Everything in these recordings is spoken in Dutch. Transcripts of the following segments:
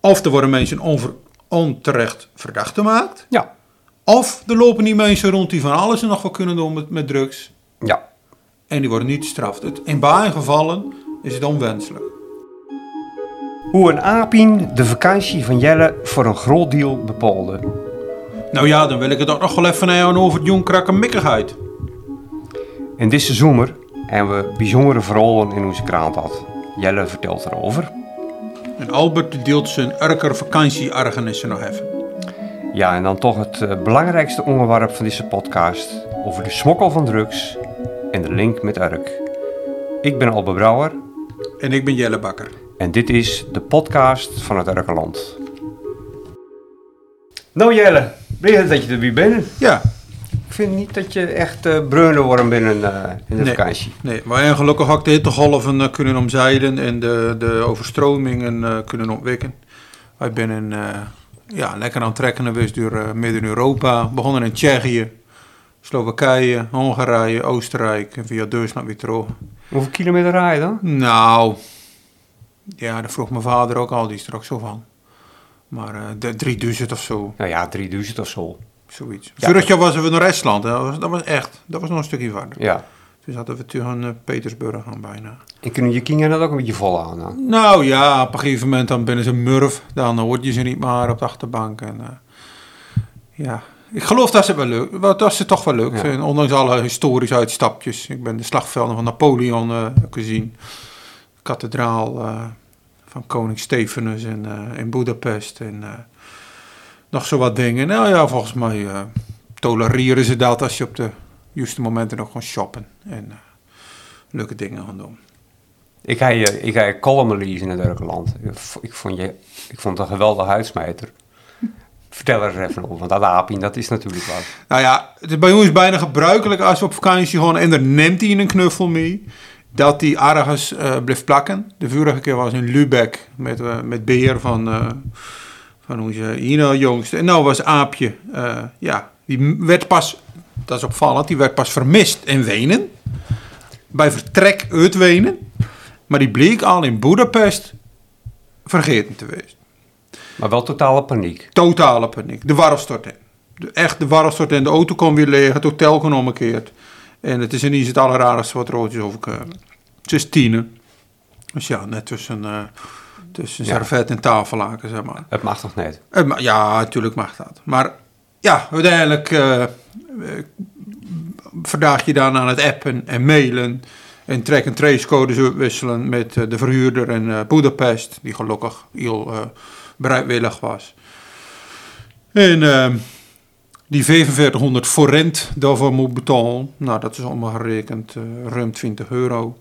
Of er worden mensen onver, onterecht verdacht gemaakt. Ja. Of er lopen die mensen rond die van alles en nog wat kunnen doen met, met drugs. Ja. En die worden niet gestraft. Het- In beide gevallen is het onwenselijk. Hoe een Apien de vakantie van Jelle voor een groot deel bepaalde. Nou ja, dan wil ik het ook nog wel even hebben over het jongkrakke mikkigheid. En deze zomer hebben we bijzondere verhalen in onze krant gehad. Jelle vertelt erover. En Albert deelt zijn erker vakantieergernissen nog even. Ja, en dan toch het eh, belangrijkste onderwerp van deze podcast. Over de smokkel van drugs en de link met Urk. Ik ben Albe Brouwer En ik ben Jelle Bakker. en dit is de podcast van het Urkenland. Nou Jelle, blij dat je er weer bent. Ja, Ik vind niet dat je echt uh, bruiner wordt binnen eh, in de Nee. vakantie. nee, maar en gelukkig ook de hittegolven eh, kunnen omzeilen en de, de overstromingen eh, kunnen ontwikken. Wij zijn in, eh, ja, lekker aan het trekken geweest door eh, Midden-Europa. Begonnen in Tsjechië, Slowakije, Hongarije, Oostenrijk en via Duitsland weer terug. Hoeveel kilometer rij je dan? Nou, ja, dat vroeg mijn vader ook al, die is er ook zo van. Maar eh, de 3000 of zo, Nou ja, 3000 of zo. Zoiets. Ja. Vorig jaar waren we naar Estland, dat was, dat was echt, dat was nog een stukje verder. Ja. Toen zaten we tegen uh, Petersburg aan bijna. En kunnen je kinderen dat ook een beetje vol aan? Nou ja, op een gegeven moment dan binnen ze murf, dan hoort je ze niet meer op de achterbank. En, eh, ja, ik geloof dat ze wel leuk, dat ze toch wel leuk Ja. vinden, ondanks alle historische uitstapjes. Ik ben de slagvelden van Napoleon eh, gezien, de kathedraal eh, van koning Stephanus in, eh, in Budapest en eh, nog zo wat dingen. Nou ja, volgens mij eh, tolereren ze dat als je op de juiste momenten nog gewoon shoppen en eh, leuke dingen gaan doen. Ik ga je, ik ga je column lezen in het Urkenland. Ik, vond je, ik vond het een geweldige uitsmijter. Vertel er eens even over, want dat Apien, dat is natuurlijk wat. Nou ja, het is bij ons bijna gebruikelijk als we op vakantie gaan en er neemt hij een knuffel mee, dat die ergens eh, blijft plakken. De vorige keer was in Lübeck met, met beheer van, eh, van onze Ina jongste. En nou was Aapje, eh, ja, die werd pas, dat is opvallend, die werd pas vermist in Wenen. Bij vertrek uit Wenen. Maar die bleek al in Budapest vergeten te wezen. Maar wel totale paniek. Totale paniek. De stort in. De, echt, de stort in. De auto kon weer leeg. Het hotel kon omgekeerd. En het is ineens het allerraarste wat roodjes overkomen. Het is tienen. Dus ja, net tussen, eh tussen servet en tafellaken, zeg maar. Het mag toch niet? Ja, natuurlijk mag dat. Maar ja, uiteindelijk eh, vandaag je dan aan het appen en mailen. En track- en tracecodes uitwisselen met eh, de verhuurder in eh Budapest. Die gelukkig heel eh, bereidwillig was. En eh, die 4500 forint daarvoor moet betalen. Nou, dat is allemaal gerekend ruim 20 euro.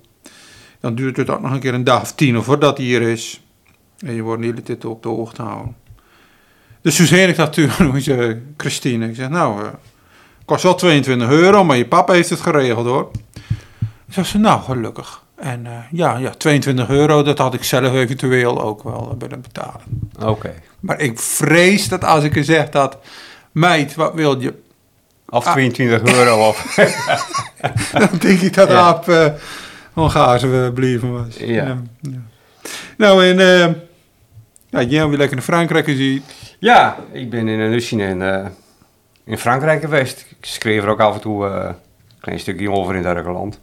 Dan duurt het ook nog een keer een dag of tien voordat hij hier is. En je wordt hele tijd op de hoogte houden. Dus toen zei ik dat toen onze Christine. Ik zeg, nou, eh kost wel 22 euro, maar je papa heeft het geregeld hoor. Zeg ze, nou, gelukkig. En eh, ja, ja, 22 euro, dat had ik zelf eventueel ook wel eh, willen betalen. Oké. Maar ik vrees dat als ik er zeg dat, meid, wat wil je? Of Ah. 22 euro of... Dan denk ik dat Ja. Aap uh, Hongaarse blijven was. Ja. ja. Nou, en ja, jij weer lekker naar Frankrijk gezien. ja, ik ben in een husje in, eh, in Frankrijk geweest. Ik schreef er ook af en toe eh, een klein stukje over in het Urkenland.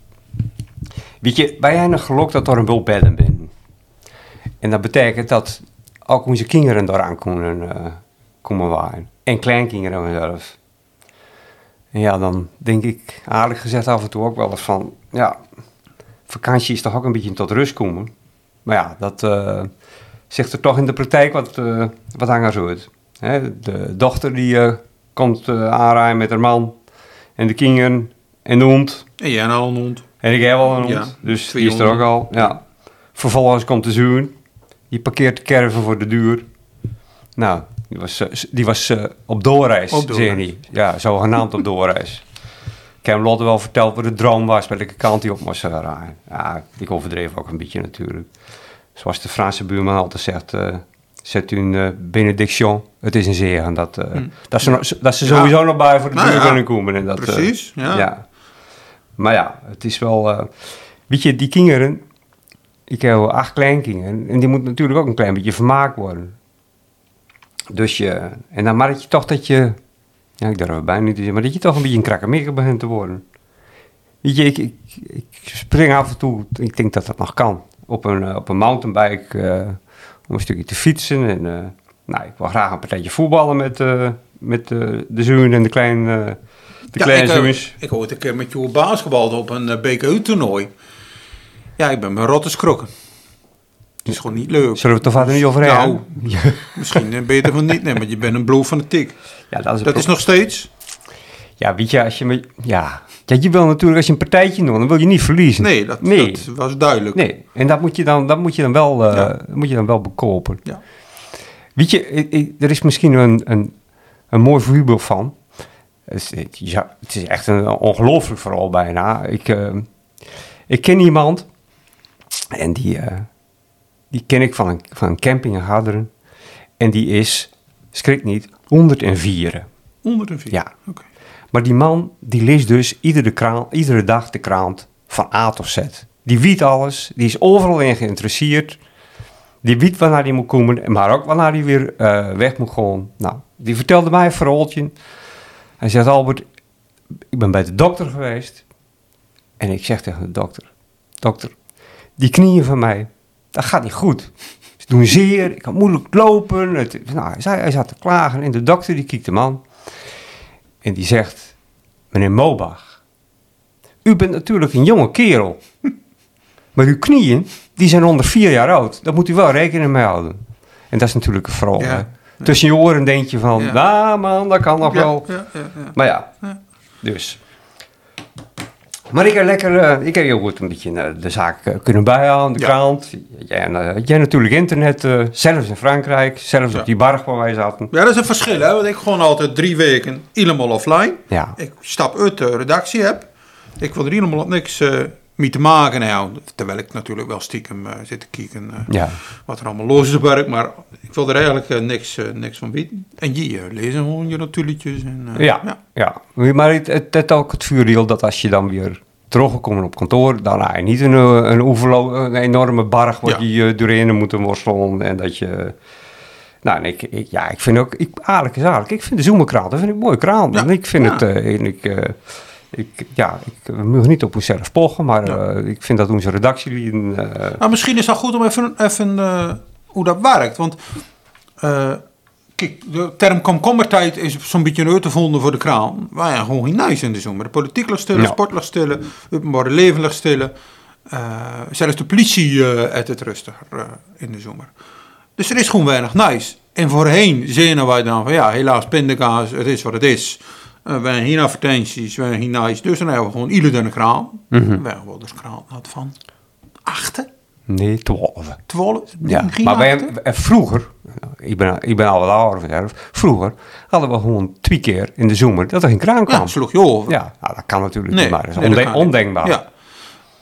Weet je, wij hebben geluk dat er een bul bedden binnen. En dat betekent dat ook onze kinderen daaraan kunnen, eh komen waren. En kleinkinderen zelf. Ja, dan denk ik aardig gezegd af en toe ook wel eens van... Ja, vakantie is toch ook een beetje tot rust komen. Maar ja, dat zegt er toch in de praktijk wat, eh wat. Hè, de dochter die eh, komt eh aanrijden met haar man. En de kinderen en de hond. En jij nou een hond. En ik heb al een hond, Ja, dus die is er ook al. Ja. Vervolgens komt de zoon. Die parkeert de caravan voor de deur. Nou, die was, die was op doorreis, Op doorreis. hij. Ja, zogenaamd op doorreis. Ik heb hem Lotte wel verteld wat de droom was, welke kant hij op moest rijden. Ja, ik overdreef ook een beetje natuurlijk. Zoals de Franse buurman altijd zegt, eh zet u een eh, benediction, het is een zegen. Dat, eh, Hm. dat, ze, dat ze Ja. sowieso nog bij voor de Nou ja, kunnen komen. En dat, Precies, ja. ja. Maar ja, het is wel... weet je, die kinderen... Ik heb acht kleinkinderen. En die moeten natuurlijk ook een klein beetje vermaakt worden. Dus je, en dan merk je toch dat je, ja, ik durf het bijna niet te zeggen, maar dat je toch een beetje een krakkemikker begint te worden. Weet je, ik, ik, ik spring af en toe, ik denk dat dat nog kan, op een, eh, op een mountainbike eh, om een stukje te fietsen. En, eh, nou, ik wil graag een partijtje voetballen met, met de zoon en de kleine, de kleine ik, ik hoorde een keer met jou basketbal op een BKU-toernooi. Ja, ik ben mijn rotte schrokken. Het is gewoon niet leuk. Zullen we het toch verder niet over Nou, hebben? Misschien eh, beter van niet, nee, want je bent een bloed van de tik. Ja, dat is, Dat is nog steeds? Ja, weet je, als je ja. ja, je wil natuurlijk, als je een partijtje doet, dan wil je niet verliezen. Nee, dat, Nee. dat was duidelijk. Nee, en dat moet je dan, dat moet je dan, wel, eh, Ja. moet je dan wel bekopen. Ja. Weet je, ik- ik- er is misschien een, een, een mooi voorbeeld van. Het is, het- ja, het is echt een ongelooflijk verhaal bijna. Ik, eh, ik ken iemand en die, eh, die ken ik van een, van een camping in Garderen. En die is, schrik niet, 104. 104? Ja. Oké. Maar die man, die leest dus iedere, iedere dag de krant van A tot Z. Die weet alles, die is overal in geïnteresseerd. Die weet wanneer hij moet komen, maar ook wanneer hij weer eh, weg moet gaan. Nou, die vertelde mij een verhaaltje. Hij zegt, Albert, ik ben bij de dokter geweest. En ik zeg tegen de dokter, dokter, die knieën van mij, dat gaat niet goed. Ze doen zeer, ik kan moeilijk lopen. Het, nou, hij, hij zat te klagen en de dokter die kijkt hem aan. En die zegt, meneer Mobach, u bent natuurlijk een jonge kerel. Maar uw knieën, die zijn onder vier jaar oud. Daar moet u wel rekening mee houden. En dat is natuurlijk een. Ja. hè. Tussen je oren denk je van, Ja. man, dat kan nog wel. ja. Maar Ja. dus. Maar ik heb lekker, eh, ik heb heel goed een beetje eh, de zaak eh, kunnen bijhouden, de Ja. krant. Jij, en, jij natuurlijk internet, zelfs in Frankrijk, zelfs Ja. op die barg waar wij zaten. Ja, dat is een verschil, hè? Want ik gewoon altijd drie weken helemaal offline. Ja, Ik stap uit de redactie heb. Ik wil er helemaal op niks mee te maken houden. Terwijl ik natuurlijk wel stiekem eh, zit te kijken eh, ja. wat er allemaal los is op werk. Maar ik wil er eigenlijk eh, niks, niks van weten. En je lezen gewoon je natuurlijtjes. En, eh, Ja, ja. Maar het, het, het ook het voordeel dat als je dan weer teruggekomen op kantoor, dan heb je niet een, een, overlo- een enorme barg Ja. je doorheen moet worstelen en dat je... Nou, en ik, ik, ja, ik vind ook, ik, eigenlijk is eigenlijk, ik vind de Zoemerkraan, dat vind ik een mooie kraan. Ja. En ik vind Ja. het, en ik, ik, ja, ik mogen niet op onszelf pochen, maar Ja. eh, ik vind dat onze redactielieden, eh, Maar misschien is het goed om even, even eh, hoe dat werkt. Want kijk, de term komkommertijd is zo'n beetje uit te vonden voor de kraan. Wij hebben gewoon geen nice in de zomer. De politiek lag stillen, Ja. sport lag stillen, openbare leven lag stillen. Zelfs de politie heeft het rustiger in de zomer. Dus er is gewoon weinig nice. En voorheen zeiden wij dan van ja, helaas pindakaas, het is wat het is. Wij hebben geen advertenties, wij hebben geen nice. Dus dan hebben we gewoon ieder een kraan. Mhm. Wij hebben wel dus kraan had van achten. nee, twaalf. 12? Ja, maar wij, vroeger, ik ben, ik ben al wat ouder vanzelf, vroeger hadden we gewoon twee keer in de zomer dat er geen kraan kwam. Ja, sloeg je over. Ja, nou, dat kan natuurlijk Nee, niet, maar dat is dat ondenkbaar. Ja.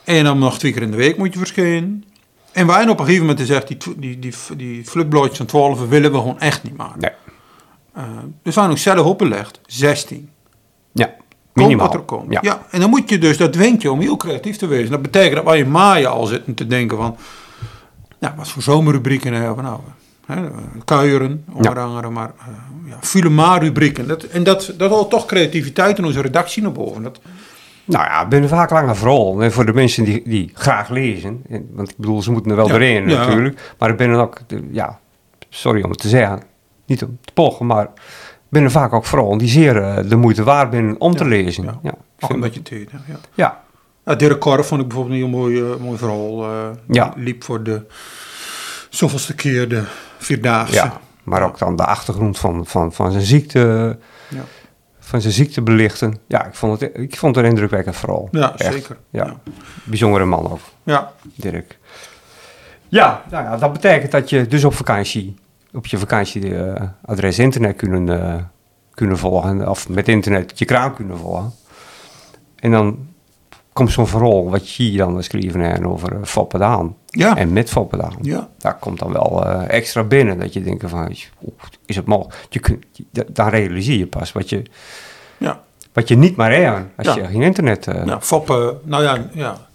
En dan nog twee keer in de week moet je verschijnen. En wij op een gegeven moment gezegd, die, die, die, die van 12 willen we gewoon echt niet maken. Nee. Eh, dus wij hebben ook zelf opgelegd, 16. Ja, Komt minimaal. wat er komt. Ja. Ja. en dan moet je dus, dat dwingt je om heel creatief te wezen. Dat betekent dat wij in maaien al zitten te denken van, ja, wat voor zomerrubrieken hebben we nou? Hè, kuieren, onder andere, maar eh ja, Fulema-rubrieken. Dat, en dat, dat haalt toch creativiteit in onze redactie naar boven. Dat, Nou ja, ik ben vaak langer vooral. En voor de mensen die, die graag lezen, en- want ik bedoel, ze moeten er wel Ja, doorheen ja. natuurlijk. Maar ik ben er ook, ja, sorry om het te zeggen, niet om te pochen, maar er vaak ook vooral die zeer eh, de moeite waard ben om te lezen. ja. Ja, je ja. ja. Ja, Dirk Korf vond ik bijvoorbeeld een heel mooi, mooi verhaal. eh, Ja. Liep voor de zoveelste keer de Vierdaagse. Ja, maar ook dan de achtergrond van, van, van zijn ziekte, Ja. van zijn ziekte belichten. Ja, ik vond het, ik vond het een indrukwekkend vooral. Ja, Echt. zeker. Ja. Ja. Bijzondere man ook, Ja. Dirk. Ja, nou ja, dat betekent dat je dus op vakantie, op je vakantieadres internet kunnen, eh, kunnen volgen. Of met internet je kraan kunnen volgen. En dan komt zo'n verhaal wat je hier dan geschreven hebt over uh, Foppe Daan. Ja. En met Foppe Daan. Ja. Daar komt dan wel eh, extra binnen. Dat je denkt van, is het mogelijk? Je kunt, je- dan realiseer je pas wat je, Ja. wat je niet maar hebt als Ja. je geen internet... eh, Ja, Foppe, nou ja, ja.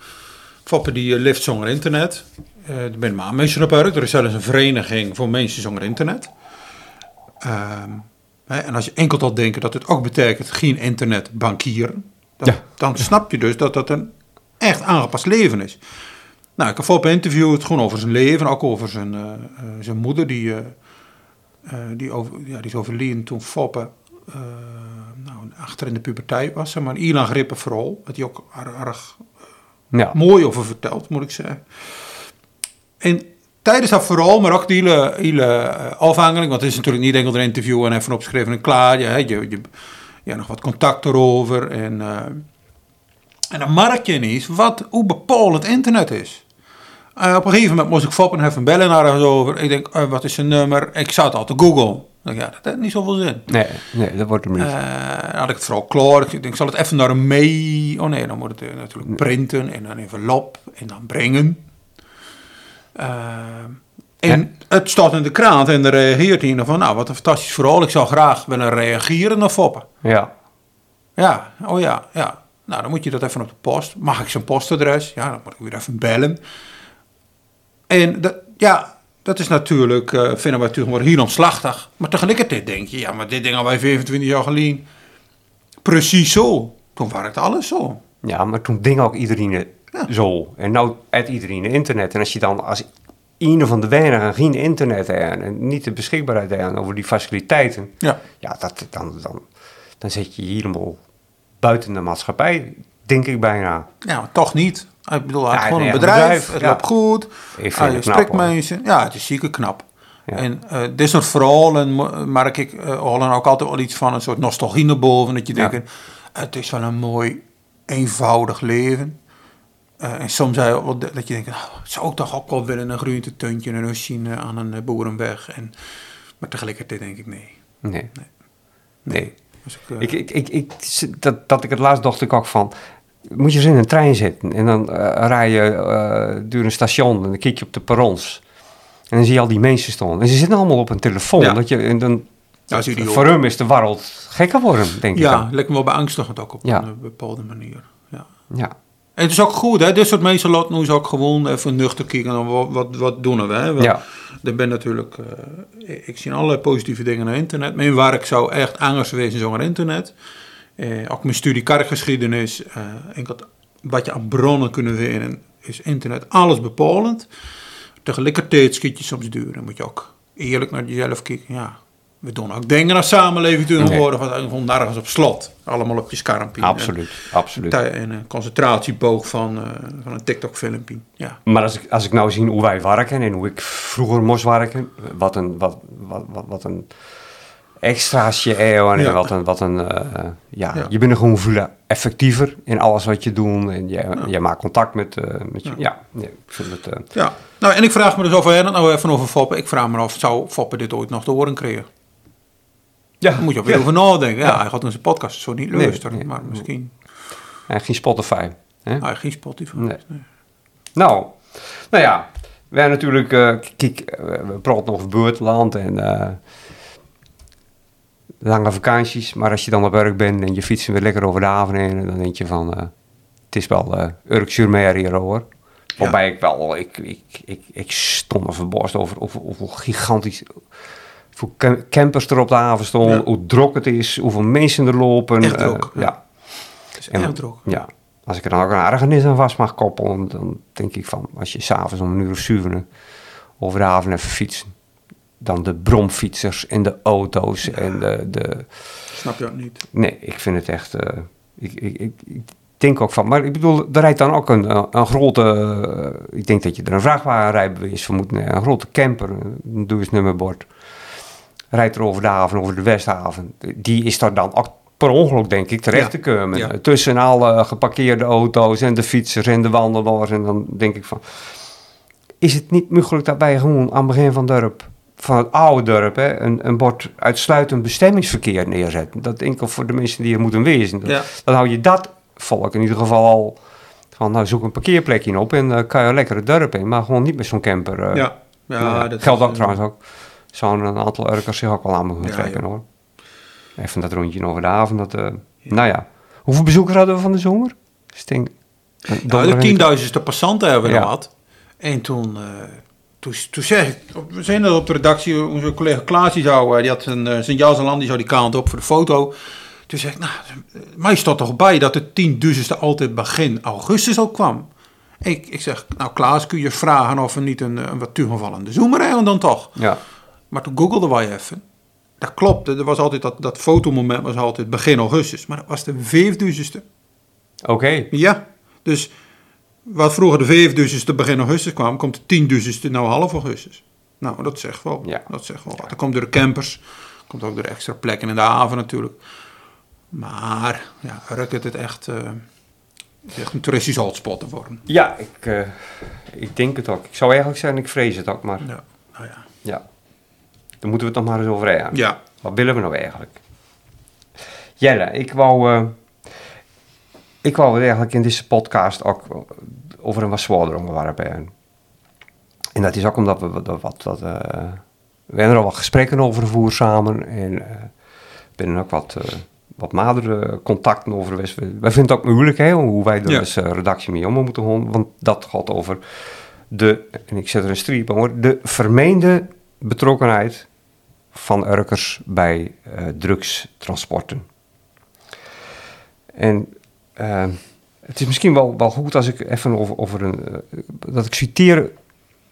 Foppe die eh, leeft zonder internet. Eh er zijn maar op uit. Er is zelfs een vereniging voor mensen zonder internet. Ehm, hè, en als je enkel al denkt dat het ook betekent geen internet bankieren, dan, Ja. dan snap je dus dat dat een echt aangepast leven is. Nou, ik heb Foppe interviewd gewoon over zijn leven, ook over zijn, eh, eh, zijn moeder, die, eh, die, over, ja, die is overleden toen Foppe eh, nou, achter in de puberteit was, maar een Ilan Grippen vooral, wat hij ook erg, erg Ja. mooi over verteld, moet ik zeggen. En tijdens dat vooral, maar ook de hele, hele eh, want het is natuurlijk niet enkel een interview en even opgeschreven en klaar. Je, je, je, hebt nog wat contact erover. En, eh, en dan merk je ineens wat, hoe bepalend internet is. Eh, op een gegeven moment moest ik foppen even bellen naar haar over. Ik denk, wat is zijn nummer? Ik zat al te googlen. Ik ja, dat heeft niet zoveel zin. Nee, nee, dat wordt hem niet. Dan had ik het vooral klaar. Ik denk, ik zal het even naar hem mee. Oh nee, dan moet het natuurlijk printen en dan envelop en dan brengen. Eh, en het staat in de krant en dan reageert hij van, nou wat een fantastisch verhaal. Ik zou graag willen reageren op Foppen. ja. Ja, oh ja, ja. Nou, dan moet je dat even op de post. Mag ik zijn postadres? Ja, dan moet ik weer even bellen. En dat, ja, dat is natuurlijk, eh vinden wij natuurlijk maar hier omslachtig. Maar tegelijkertijd denk je, ja, maar dit ding al wij 25 jaar geleden. Precies zo. Toen werkte alles zo. Ja, maar toen ding ook iedereen het Ja. zo. En nou uit iedereen internet. En als je dan als een van de weinigen geen internet aan en niet de beschikbaarheid over die faciliteiten. Ja. Ja, dat, dan, dan, dan zit je helemaal buiten de maatschappij, denk ik bijna. Ja, maar toch niet. Ik bedoel, hij Ja, heeft gewoon een bedrijf, bedrijf, het ja. loopt goed. vind spreekt knap, hoor. mensen. Ja, het is zeker knap. Ja. En eh dit soort verhalen merk ik uh, ook altijd wel iets van een soort nostalgie naar boven. Dat je denkt, het is wel een mooi, eenvoudig leven. Eh, en soms zei je dat je denkt, nou, zou ik toch ook wel willen een groentetuintje en een husje eh, aan een eh, boerenweg. En, maar tegelijkertijd denk ik, nee. Nee. Nee. Ik, eh, Ik, ik, ik, ik, dat, dat ik het laatst dacht ik ook van, moet je eens in een trein zitten en dan rij je door een station en dan kijk je op de perrons. En dan zie je al die mensen staan. En ze zitten allemaal op een telefoon. Ja. Dat je, en dan, ja, voor hem is de wereld gekker worden, denk ik. Ja, lijkt me wel beangstigend ook op Ja. een bepaalde manier. Ja. ja. En het is ook goed, hè? Dit soort mensen laten ons ook gewoon even nuchter kijken. Wat, wat, wat doen we? Hè? Want Ja. Er ben natuurlijk, eh, ik zie allerlei positieve dingen naar internet. Mijn werk zou echt anders wezen zonder internet. Eh, ook mijn studie kerkgeschiedenis, eh, enkel wat je aan bronnen kunnen vinden, is internet alles bepalend. Tegelijkertijd schiet je soms duur. Dan moet je ook eerlijk naar jezelf kijken. Ja, we doen ook dingen als samenleving tegenwoordig, wat gewoon nergens op slot. Allemaal op je schermpje. Absoluut, absoluut. En, en een concentratieboog van, eh, van een TikTok-filmpje. Ja. Maar als ik, als ik nou zie hoe wij werken en hoe ik vroeger moest werken, wat een, wat, wat, wat, wat een extraatje eeuw en Ja. wat een, wat een eh, ja, Ja. je bent er gewoon veel effectiever in alles wat je doet en je, je maakt contact met, eh, met je, ja, nee, ik vind het, eh, ja. Nou, en ik vraag me dus of hij nou even over Foppen. Ik vraag me af, zou Foppen dit ooit nog te horen krijgen? Ja, Daar moet je ook weer ja. over nadenken. Ja, hij gaat in zijn podcast zo niet luisteren. nee. Maar misschien, En geen Spotify. Hè? hij geen Spotify. Nee. Nou, nou ja, wij natuurlijk, eh, kijk, eh, we praten over buitenland en eh, lange vakanties. Maar als je dan op werk bent en je fietst weer lekker over de haven heen, dan denk je van, het is wel uh, Urk hier hoor. Waarbij ik wel, ik, ik, ik, ik stond me verbaasd over, over, over hoe gigantisch, cam- campers er op de haven stonden, Ja. hoe druk het is, hoeveel mensen er lopen. Echt eh, druk, ja. is En- echt druk. Ja, als ik er dan ook een ergernis aan vast mag koppelen, dan denk ik van, als je s'avonds om een uur of zeven over de haven even fietsen, dan de bromfietsers en de auto's en de, de... Snap je ook niet. Nee, ik vind het echt... eh, ik, ik, ik, ik denk ook van, maar ik bedoel, er rijdt dan ook een, een grote, eh, ik denk dat je er een vrachtwagenrijbewijs voor moet een grote camper, een nummerbord rijdt er over de haven, over de Westhaven. Die is daar dan ook per ongeluk, denk ik, terecht Ja. te komen. Ja. Tussen alle geparkeerde auto's en de fietsers en de wandelaars. En dan denk ik van, is het niet mogelijk dat wij gewoon aan het begin van het dorp, van het oude dorp, hè, een, een bord uitsluitend bestemmingsverkeer neerzetten? Dat enkel voor de mensen die er moeten wezen. Ja. Dan hou je dat volk in ieder geval al van, nou zoek een parkeerplekje op en dan kan je lekker het dorp in. Maar gewoon niet met zo'n camper. eh, Ja. Ja, ja, dat geldt ook eh, trouwens ook. Zo'n een aantal Urkers zich ook wel aan moeten trekken ja. hoor. Even dat rondje over de avond. Dat, eh, Nou ja. Hoeveel bezoekers hadden we van de zomer? Sting. Nou, de tienduizendste passanten hebben we gehad. En toen, eh, toen, toen zeg ik, we zijn er op de redactie, onze collega Klaas die zou, eh, die had zijn, eh, zijn jas en land, die zou die kant op voor de foto. Toen zeg ik, nou, mij staat toch bij dat de 10.000ste altijd begin augustus al kwam. Ik, ik zeg, nou Klaas, kun je vragen of er niet een, een wat toegevallende zoemer dan toch? Ja. Maar toen googelden wij even. Dat klopte, er was altijd dat, dat fotomoment was altijd begin augustus. Maar dat was de 5000ste. Oké. Ja, dus wat vroeger de 5000ste begin augustus kwam, komt de 10.000ste nou half augustus. Nou, dat zegt wel, Ja. dat zegt wel wat. Dat komt door de campers, komt ook door de extra plekken in de haven natuurlijk. Maar, ja, Urk het echt, eh, echt een toeristisch hotspot te worden. Ja, ik, eh, ik denk het ook. Ik zou eigenlijk zeggen, ik vrees het ook, maar Ja, nou ja. ja. Dan moeten we het nog maar eens over hebben. Ja, Wat willen we nou eigenlijk? Jelle, ik wou, eh, ik wou het eigenlijk in deze podcast ook over een wat zwaarder onderwerp hebben. En dat is ook omdat we wat, wat, wat eh, we hebben er al wat gesprekken over gevoerd samen. En eh we hebben ook wat, eh, wat nadere contacten over Wij vinden het ook moeilijk hè, hoe wij er Ja. als eh, redactie mee om moeten gaan. Want dat gaat over de, en ik zet er een streep onder, de vermeende betrokkenheid van Urkers bij eh, drugstransporten. En eh, het is misschien wel, wel goed als ik even over, over een. eh, dat ik citeer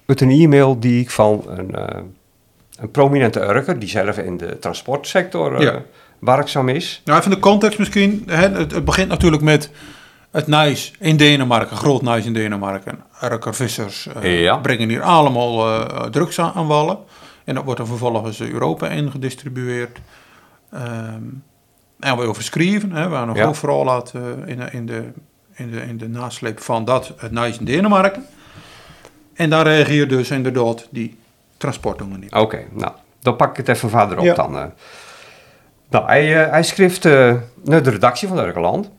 uit een e-mail die ik van een, een prominente Urker, die zelf in de transportsector Ja. werkzaam is. nou even de context misschien. Hè, het, het begint natuurlijk met het Nijs in Denemarken, groot Nijs in Denemarken. Urker vissers Ja. brengen hier allemaal drugs aan, aan wallen. En dat wordt dan vervolgens Europa ingedistribueerd. Ehm en we overschreven, hè, waar nog Ja. laat eh, in, de- in, de, in, de, in de nasleep van dat het Nijs in Denemarken. En daar reageert dus inderdaad die transportdingen niet. Oké, nou, dan pak ik het even verder op Ja. dan. eh. Nou, hij, eh, hij schreef eh, naar de redactie van Urkeland.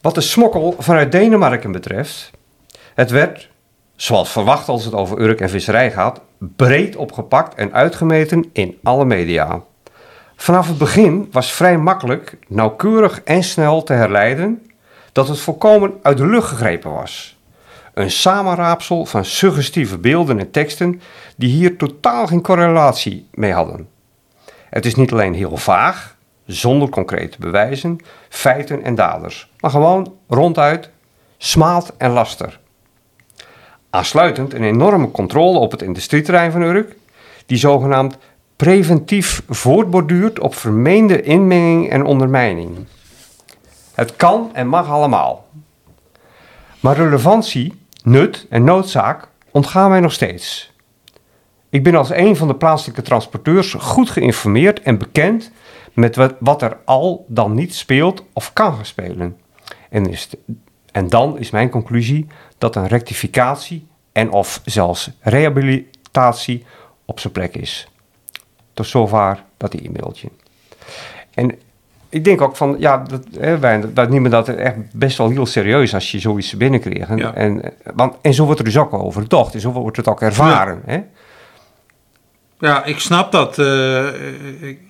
Wat de smokkel vanuit Denemarken betreft, het werd, zoals verwacht als het over Urk en visserij gaat, breed opgepakt en uitgemeten in alle media. Vanaf het begin was vrij makkelijk, nauwkeurig en snel te herleiden dat het volkomen uit de lucht gegrepen was. Een samenraapsel van suggestieve beelden en teksten die hier totaal geen correlatie mee hadden. Het is niet alleen heel vaag, zonder concrete bewijzen, feiten en daders, maar gewoon ronduit smaad en laster. Aansluitend een enorme controle op het industrieterrein van Urk, die zogenaamd preventief voortborduurt op vermeende inmenging en ondermijning. Het kan en mag allemaal. Maar relevantie, nut en noodzaak ontgaan mij nog steeds. Ik ben als een van de plaatselijke transporteurs goed geïnformeerd en bekend met wat, er al dan niet speelt of kan gaan spelen. En, is en dan is mijn conclusie dat een rectificatie en of zelfs rehabilitatie op zijn plek is. Tot zover dat e-mailtje. En ik denk ook van, ja, dat, hè, wij, wij nemen dat echt best wel heel serieus als je zoiets binnenkrijgt. En, Ja. en, want, en zo wordt er dus ook over gedacht, en zo wordt het ook ervaren. Hè? Ja, ik snap dat. eh, ik-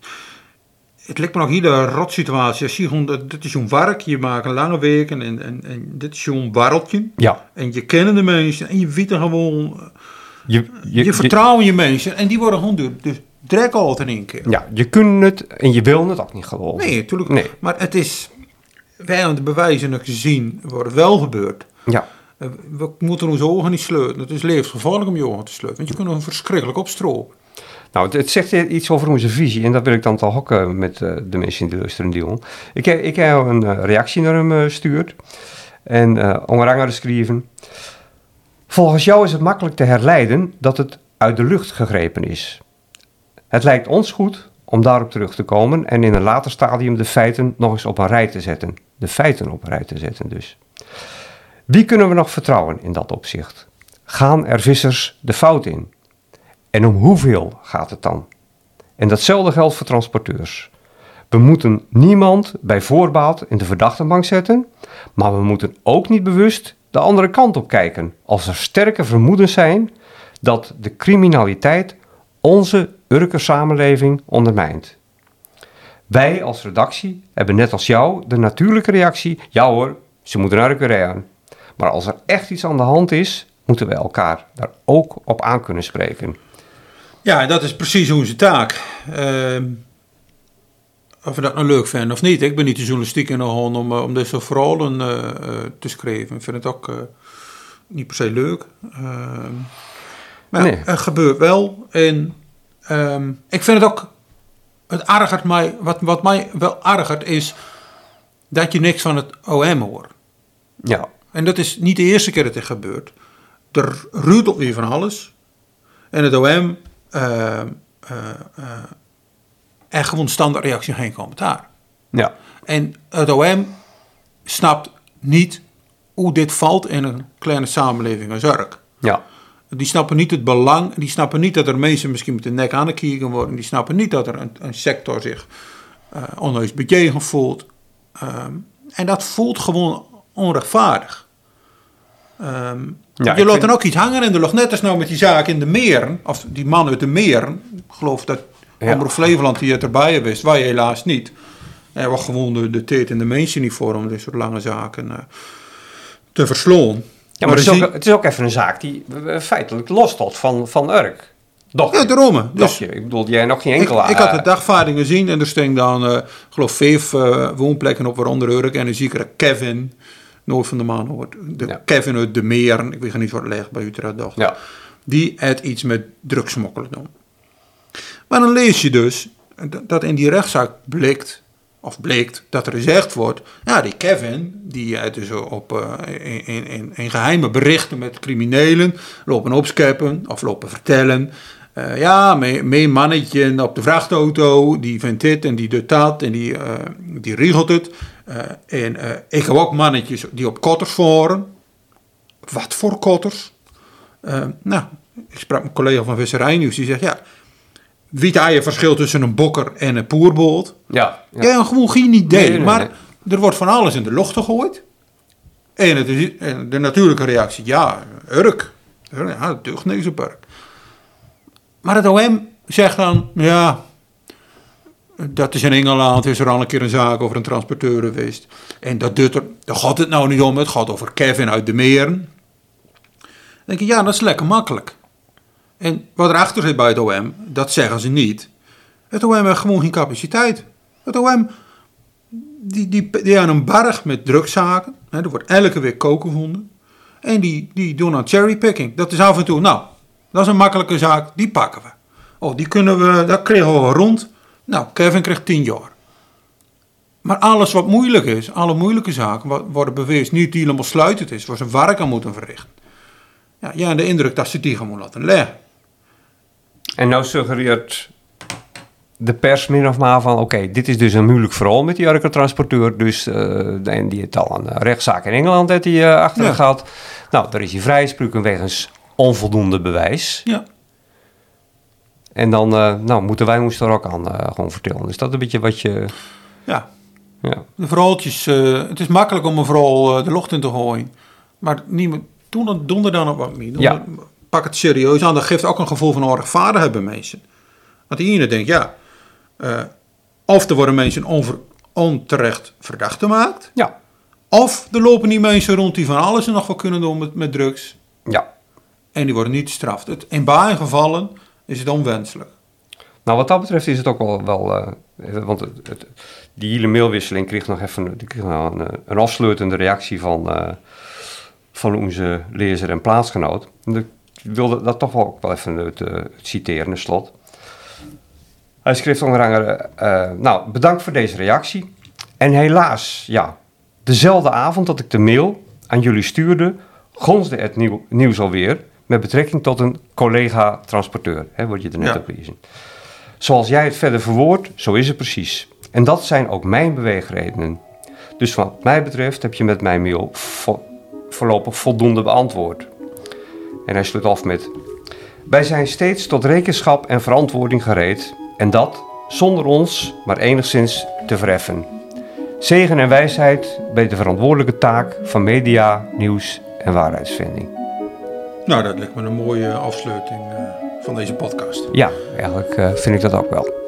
het lijkt me nog een hele rot situatie. Als je gewoon, dat- dit is zo'n werk, je maakt een lange week en, en, en dit is zo'n warreltje. Ja, En je kent de mensen en je weet er gewoon, je, je, je, vertrouwt in je mensen en die worden gewoon door, dus drek altijd in één keer. ja, je kunt het en je wil het ook niet geloven. Nee, natuurlijk. Nee. Maar het is, wij aan de bewijzen ook zien, wordt wel gebeurd. Ja, Eh, We moeten onze ogen niet sleutelen. Het is levensgevaarlijk om je ogen te sleutelen, want je kunt er verschrikkelijk opstropen. Nou, het, zegt iets over onze visie en dat wil ik dan toch ook eh, met eh, de mensen in de luisteren delen. Ik, heb- ik heb een eh, reactie naar hem eh, gestuurd en uh, onder geschreven. Volgens jou is het makkelijk te herleiden dat het uit de lucht gegrepen is. Het lijkt ons goed om daarop terug te komen en in een later stadium de feiten nog eens op een rij te zetten. De feiten op een rij te zetten dus. Wie kunnen we nog vertrouwen in dat opzicht? Gaan er vissers de fout in? En om hoeveel gaat het dan? En datzelfde geldt voor transporteurs. We moeten niemand bij voorbaat in de verdachtenbank zetten, maar we moeten ook niet bewust de andere kant op kijken als er sterke vermoedens zijn dat de criminaliteit onze samenleving ondermijnt. Wij als redactie hebben net als jou de natuurlijke reactie: ja hoor, ze moeten naar Urker rijden. Maar als er echt iets aan de hand is, moeten we elkaar daar ook op aan kunnen spreken. Ja, dat is precies onze taak. Ehm, of we dat nou leuk vinden of niet. Ik ben niet de journalistiek in de hand om, eh, om deze verhalen uh, te schrijven. Ik vind het ook uh, niet per se leuk. Ehm, maar nee. het gebeurt wel. En um, ik vind het ook... Het ergert mij... Wat, wat mij wel ergert is... dat je niks van het OM hoort. Ja. En dat is niet de eerste keer dat dit gebeurt. Er rudelt weer van alles. En het OM en gewoon standaard reactie, geen commentaar. Ja. En het OM snapt niet hoe dit valt in een kleine samenleving als Urk. Ja. Die snappen niet het belang, die snappen niet dat er mensen misschien met de nek aan de kieken worden, die snappen niet dat er een, een sector zich uh, onheus bejegen voelt. Um, en dat voelt gewoon onrechtvaardig. Um, ja, je laat dan ook iets hangen en er lag net als nou met die zaak in de meren, of die man uit de meren, ik geloof dat ja. Omroep Flevoland die het erbij wist, wij helaas niet. Er was gewoon de, de tijd en de mensen niet voor om dit soort lange zaken uh, te versloon. Ja, maar, maar het, is ook, het, is ook, even een zaak die feitelijk losstond van, van Urk. Ja, daarom. Dus, je. Ik bedoel, jij nog geen enkele... Ik, ik had de dagvaarding gezien en er staan dan, uh, geloof vijf uh, woonplekken op, waaronder Urk. En dan zie ik er Kevin, nooit van de maan hoort. De ja. Kevin uit de Meren, ik weet niet wat ligt bij Utrecht, doch. Ja. Die het iets met drugsmokkelen doen. Maar dan lees je dus dat in die rechtszaak blikt, of bleek dat er gezegd wordt, ja, die Kevin, die uit dus op, uh, in, in, in, geheime berichten met criminelen lopen opscheppen of lopen vertellen. Uh, ja, mijn mannetje op de vrachtauto, die vindt dit en die doet dat en die, uh, die regelt het. en ik heb ook mannetjes die op kotters voeren. Wat voor kotters? nou, ik sprak met een collega van Visserij Nieuws, die zegt, ja, Weet je verschil tussen een bokker en een poerboot? Ja. Ja, ja gewoon geen idee. Nee, nee, nee, maar er wordt van alles in de lucht gegooid. En, het is, en de natuurlijke reactie, ja, Urk. Ja, dat deugt niks op Urk. Maar het OM zegt dan, ja, dat is in Engeland, is er al een keer een zaak over een transporteur geweest. En dat doet er, daar gaat het nou niet om, het gaat over Kevin uit de Meren. Dan denk je, ja, dat is lekker makkelijk. En wat erachter zit bij het OM, dat zeggen ze niet. Het OM heeft gewoon geen capaciteit. Het OM, die, die, die aan een berg met drugszaken. Hè, er wordt elke week koken gevonden. En die, die doen aan cherrypicking. Dat is af en toe, nou, dat is een makkelijke zaak, die pakken we. Oh, die kunnen we, dat kregen we rond. Nou, Kevin krijgt 10 jaar. Maar alles wat moeilijk is, alle moeilijke zaken, worden bewezen niet helemaal sluitend is, waar ze werk aan moeten verrichten. Ja, ja, de indruk dat ze die gewoon laten leggen. En nou suggereert de pers min of meer van... oké, dit is dus een moeilijk verhaal met die transporteur. Dus uh, en die het al een rechtszaak in Engeland heeft die, uh, achter ja. gehad. Nou, daar is hij vrijgesproken wegens onvoldoende bewijs. Ja. En dan uh, nou, moeten wij ons er ook aan gewoon vertellen. Is dat een beetje wat je... Ja. ja. De verhaaltjes... het is makkelijk om een verhaal de lucht in te gooien. Maar niemand... Toen het donder dan op niet. Ja pak het serieus aan. Dat geeft ook een gevoel van onrechtvaardigheid bij mensen. Want die ene denkt, ja, of er worden mensen onver, onterecht verdacht gemaakt. Ja. Of er lopen die mensen rond die van alles en nog wat kunnen doen met, met drugs. Ja. En die worden niet gestraft. In beide gevallen is het onwenselijk. Nou, wat dat betreft is het ook wel... wel uh, want het, die hele mailwisseling kreeg nog even nou een, afsluitende reactie van, uh, van onze lezer en plaatsgenoot. De wilde dat toch wel, wel even uh, citeren, in slot. Hij schreef onder andere, nou, bedankt voor deze reactie. En helaas, ja, dezelfde avond dat ik de mail aan jullie stuurde, gonsde het nieuw, nieuws alweer met betrekking tot een collega-transporteur, wat je er net ja. op lezen. Zoals jij het verder verwoordt, zo is het precies. En dat zijn ook mijn beweegredenen. Dus wat mij betreft heb je met mijn mail vo voorlopig voldoende beantwoord. En hij sluit af met: Wij zijn steeds tot rekenschap en verantwoording gereed, en dat zonder ons maar enigszins te verheffen. Zegen en wijsheid bij de verantwoordelijke taak van media, nieuws en waarheidsvinding. Nou, dat lijkt me een mooie afsluiting uh, van deze podcast. Ja, eigenlijk uh, vind ik dat ook wel.